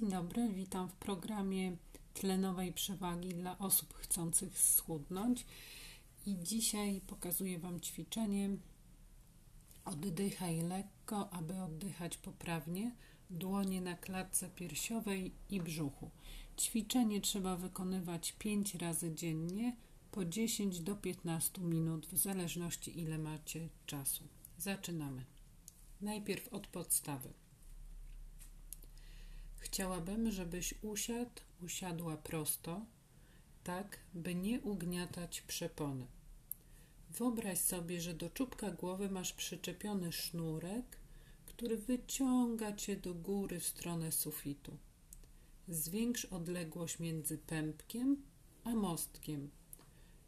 Dzień dobry, witam w programie tlenowej przewagi dla osób chcących schudnąć. I dzisiaj pokazuję Wam ćwiczenie. Oddychaj lekko, aby oddychać poprawnie. Dłonie na klatce piersiowej i brzuchu. Ćwiczenie trzeba wykonywać 5 razy dziennie po 10 do 15 minut, w zależności ile macie czasu. Zaczynamy. Najpierw od podstawy. Chciałabym, żebyś usiadł, usiadła prosto, tak, by nie ugniatać przepony. Wyobraź sobie, że do czubka głowy masz przyczepiony sznurek, który wyciąga cię do góry w stronę sufitu. Zwiększ odległość między pępkiem a mostkiem.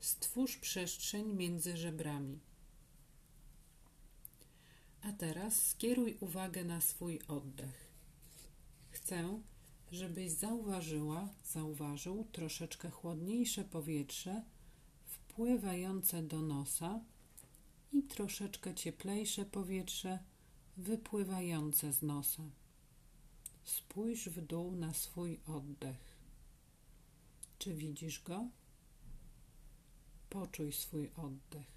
Stwórz przestrzeń między żebrami. A teraz skieruj uwagę na swój oddech. Chcę, żebyś zauważyła, zauważył troszeczkę chłodniejsze powietrze wpływające do nosa i troszeczkę cieplejsze powietrze wypływające z nosa. Spójrz w dół na swój oddech. Czy widzisz go? Poczuj swój oddech.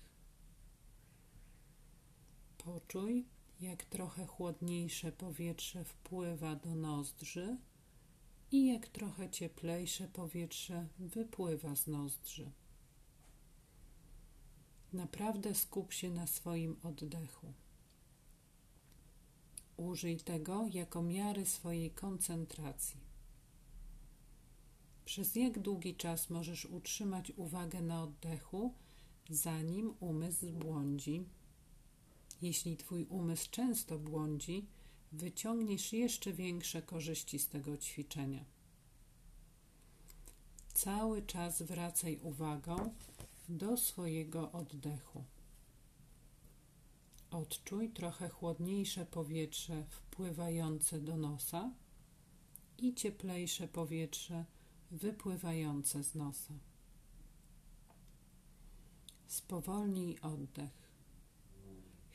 Poczuj, jak trochę chłodniejsze powietrze wpływa do nozdrzy i jak trochę cieplejsze powietrze wypływa z nozdrzy. Naprawdę skup się na swoim oddechu. Użyj tego jako miary swojej koncentracji. Przez jak długi czas możesz utrzymać uwagę na oddechu, zanim umysł błądzi? Jeśli Twój umysł często błądzi, wyciągniesz jeszcze większe korzyści z tego ćwiczenia. Cały czas wracaj uwagą do swojego oddechu. Odczuj trochę chłodniejsze powietrze wpływające do nosa i cieplejsze powietrze wypływające z nosa. Spowolnij oddech.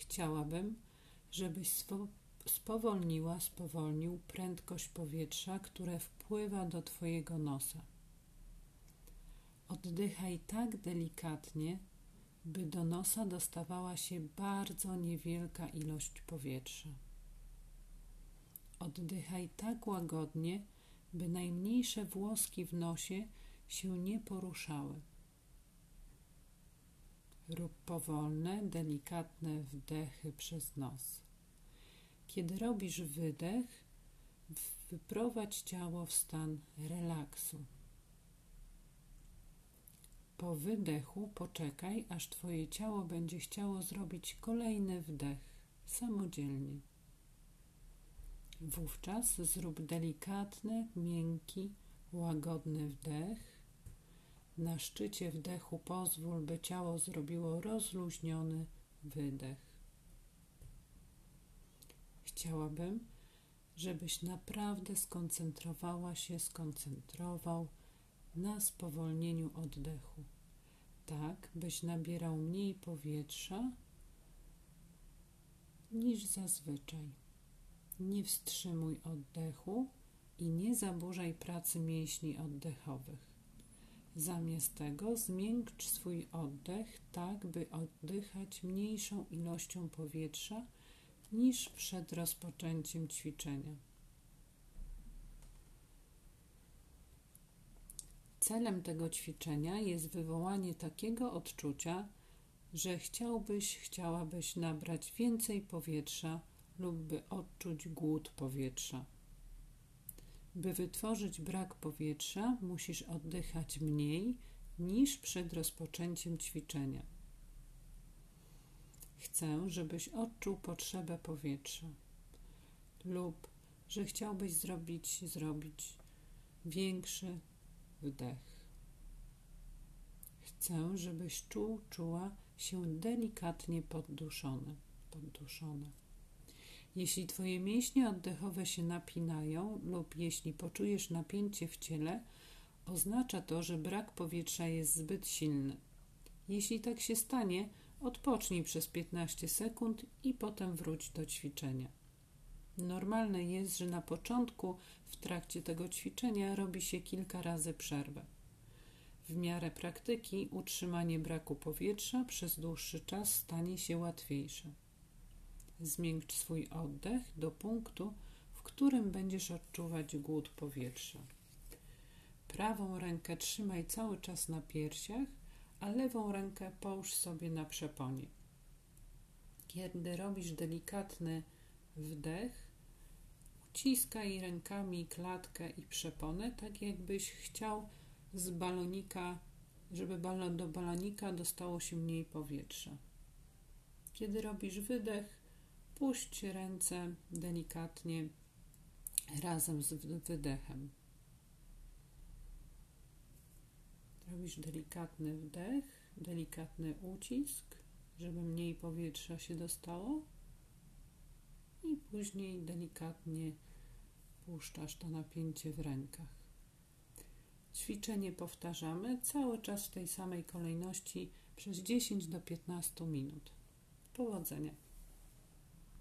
Chciałabym, żebyś spowolniła, spowolnił prędkość powietrza, które wpływa do Twojego nosa. Oddychaj tak delikatnie, by do nosa dostawała się bardzo niewielka ilość powietrza. Oddychaj tak łagodnie, by najmniejsze włoski w nosie się nie poruszały. Rób powolne, delikatne wdechy przez nos. Kiedy robisz wydech, wyprowadź ciało w stan relaksu. Po wydechu poczekaj, aż Twoje ciało będzie chciało zrobić kolejny wdech samodzielnie. Wówczas zrób delikatny, miękki, łagodny wdech na szczycie wdechu pozwól, by ciało zrobiło rozluźniony wydech. Chciałabym, żebyś naprawdę skoncentrowała się, skoncentrował na spowolnieniu oddechu, tak byś nabierał mniej powietrza niż zazwyczaj. Nie wstrzymuj oddechu i nie zaburzaj pracy mięśni oddechowych. Zamiast tego zmiękcz swój oddech tak, by oddychać mniejszą ilością powietrza niż przed rozpoczęciem ćwiczenia. Celem tego ćwiczenia jest wywołanie takiego odczucia, że chciałbyś, chciałabyś nabrać więcej powietrza lub by odczuć głód powietrza. By wytworzyć brak powietrza, musisz oddychać mniej niż przed rozpoczęciem ćwiczenia. Chcę, żebyś odczuł potrzebę powietrza lub że chciałbyś zrobić, zrobić większy wdech. Chcę, żebyś czuł, czuła się delikatnie podduszony, podduszona. Jeśli Twoje mięśnie oddechowe się napinają lub jeśli poczujesz napięcie w ciele, oznacza to, że brak powietrza jest zbyt silny. Jeśli tak się stanie, odpocznij przez 15 sekund i potem wróć do ćwiczenia. Normalne jest, że na początku w trakcie tego ćwiczenia robi się kilka razy przerwę. W miarę praktyki utrzymanie braku powietrza przez dłuższy czas stanie się łatwiejsze. Zmiękcz swój oddech do punktu, w którym będziesz odczuwać głód powietrza. Prawą rękę trzymaj cały czas na piersiach, a lewą rękę połóż sobie na przeponie. Kiedy robisz delikatny wdech, uciskaj rękami klatkę i przeponę, tak jakbyś chciał z balonika, żeby do balonika dostało się mniej powietrza. Kiedy robisz wydech, puść ręce delikatnie razem z wydechem. Robisz delikatny wdech, delikatny ucisk, żeby mniej powietrza się dostało i później delikatnie puszczasz to napięcie w rękach. Ćwiczenie powtarzamy cały czas w tej samej kolejności przez 10 do 15 minut. Powodzenia.